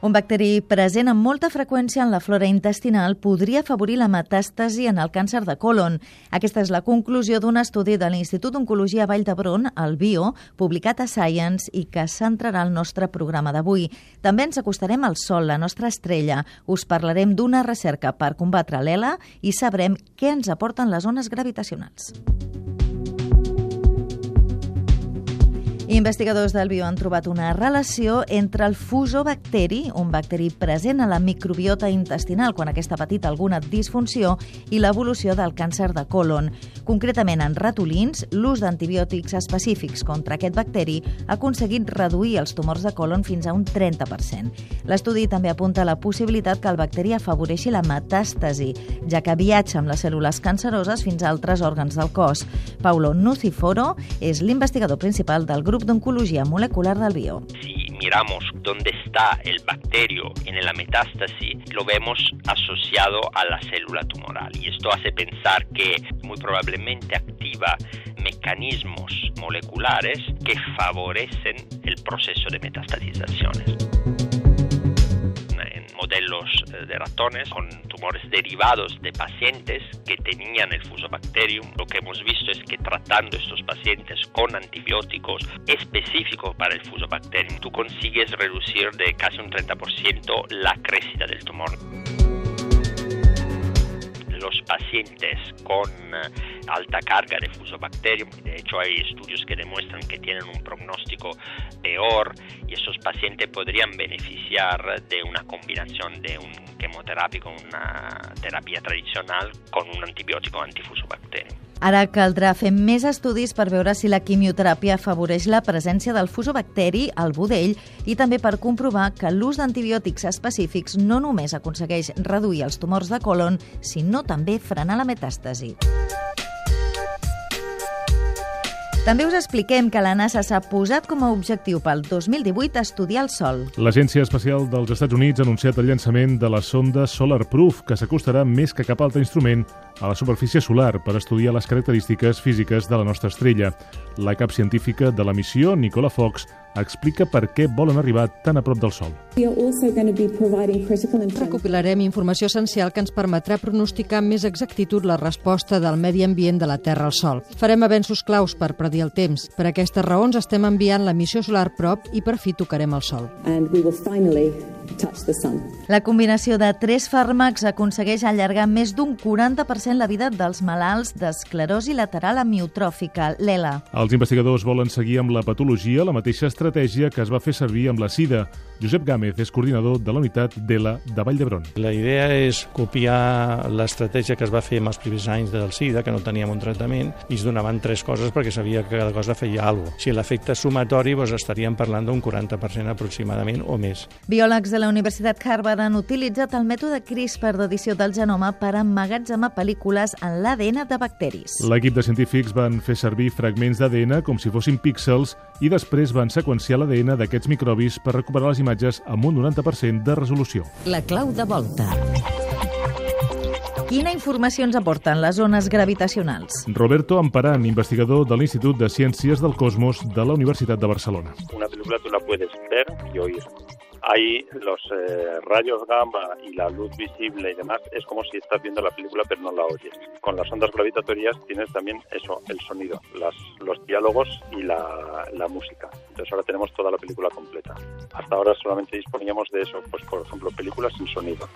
Un bacteri present amb molta freqüència en la flora intestinal podria afavorir la metàstasi en el càncer de colon. Aquesta és la conclusió d'un estudi de l'Institut d'Oncologia Vall d'Hebron, el BIO, publicat a Science i que centrarà el nostre programa d'avui. També ens acostarem al Sol, la nostra estrella. Us parlarem d'una recerca per combatre l'ELA i sabrem què ens aporten les ones gravitacionals. Investigadors del bio han trobat una relació entre el fusobacteri, un bacteri present a la microbiota intestinal quan aquesta ha patit alguna disfunció, i l'evolució del càncer de colon. Concretament, en ratolins, l'ús d'antibiòtics específics contra aquest bacteri ha aconseguit reduir els tumors de colon fins a un 30%. L'estudi també apunta a la possibilitat que el bacteri afavoreixi la metàstasi, ja que viatja amb les cèl·lules canceroses fins a altres òrgans del cos. Paulo Nuciforo és l'investigador principal del grup de Oncología Molecular del Bio. Si miramos dónde está el bacterio en la metástasis, lo vemos asociado a la célula tumoral. Y esto hace pensar que muy probablemente activa mecanismos moleculares que favorecen el proceso de metastatizaciones modelos eh, de ratones con tumores derivados de pacientes que tenían el fusobacterium. Lo que hemos visto es que tratando estos pacientes con antibióticos específicos para el fusobacterium, tú consigues reducir de casi un 30% la crecida del tumor pacientes con eh, alta carga de fusobacterium, de hecho hay estudios que demuestran que tienen un pronóstico peor y esos pacientes podrían beneficiar de una combinación de un quimioterapia una terapia tradicional con un antibiótico antifusobacterium. Ara caldrà fer més estudis per veure si la quimioteràpia afavoreix la presència del fusobacteri al budell i també per comprovar que l'ús d'antibiòtics específics no només aconsegueix reduir els tumors de colon, sinó també frenar la metàstasi. També us expliquem que la NASA s'ha posat com a objectiu pel 2018 estudiar el Sol. L'Agència Espacial dels Estats Units ha anunciat el llançament de la sonda Solar Proof, que s'acostarà més que cap altre instrument a la superfície solar per estudiar les característiques físiques de la nostra estrella. La cap científica de la missió, Nicola Fox, explica per què volen arribar tan a prop del Sol. Recopilarem informació essencial que ens permetrà pronosticar amb més exactitud la resposta del medi ambient de la Terra al Sol. Farem avenços claus per predir el temps. Per aquestes raons estem enviant la missió solar prop i per fi tocarem el Sol. La combinació de tres fàrmacs aconsegueix allargar més d'un 40% la vida dels malalts d'esclerosi lateral amiotròfica, l'ELA. Els investigadors volen seguir amb la patologia la mateixa estratègia que es va fer servir amb la sida. Josep Gámez és coordinador de la unitat d'ELA de Vall d'Hebron. La idea és copiar l'estratègia que es va fer en els primers anys del SIDA, que no teníem un tractament, i es donaven tres coses perquè sabia que cada cosa feia alguna cosa. Si l'efecte sumatori, doncs estaríem parlant d'un 40% aproximadament o més. Biòlegs de la Universitat Harvard han utilitzat el mètode CRISPR d'edició del genoma per emmagatzemar pel·lícules en l'ADN de bacteris. L'equip de científics van fer servir fragments d'ADN com si fossin píxels i després van seqüenciar l'ADN d'aquests microbis per recuperar les imatges amb un 90% de resolució. La clau de volta. Quina informació ens aporten les ones gravitacionals? Roberto Amparán, investigador de l'Institut de Ciències del Cosmos de la Universitat de Barcelona. Una pel·lícula tu la puedes ver y oír. Ahí los eh, rayos gamma y la luz visible y demás es como si estás viendo la película pero no la oyes. Con las ondas gravitatorias tienes también eso, el sonido, las, los diálogos y la, la música. Entonces ahora tenemos toda la película completa. Hasta ahora solamente disponíamos de eso, pues por ejemplo películas sin sonido.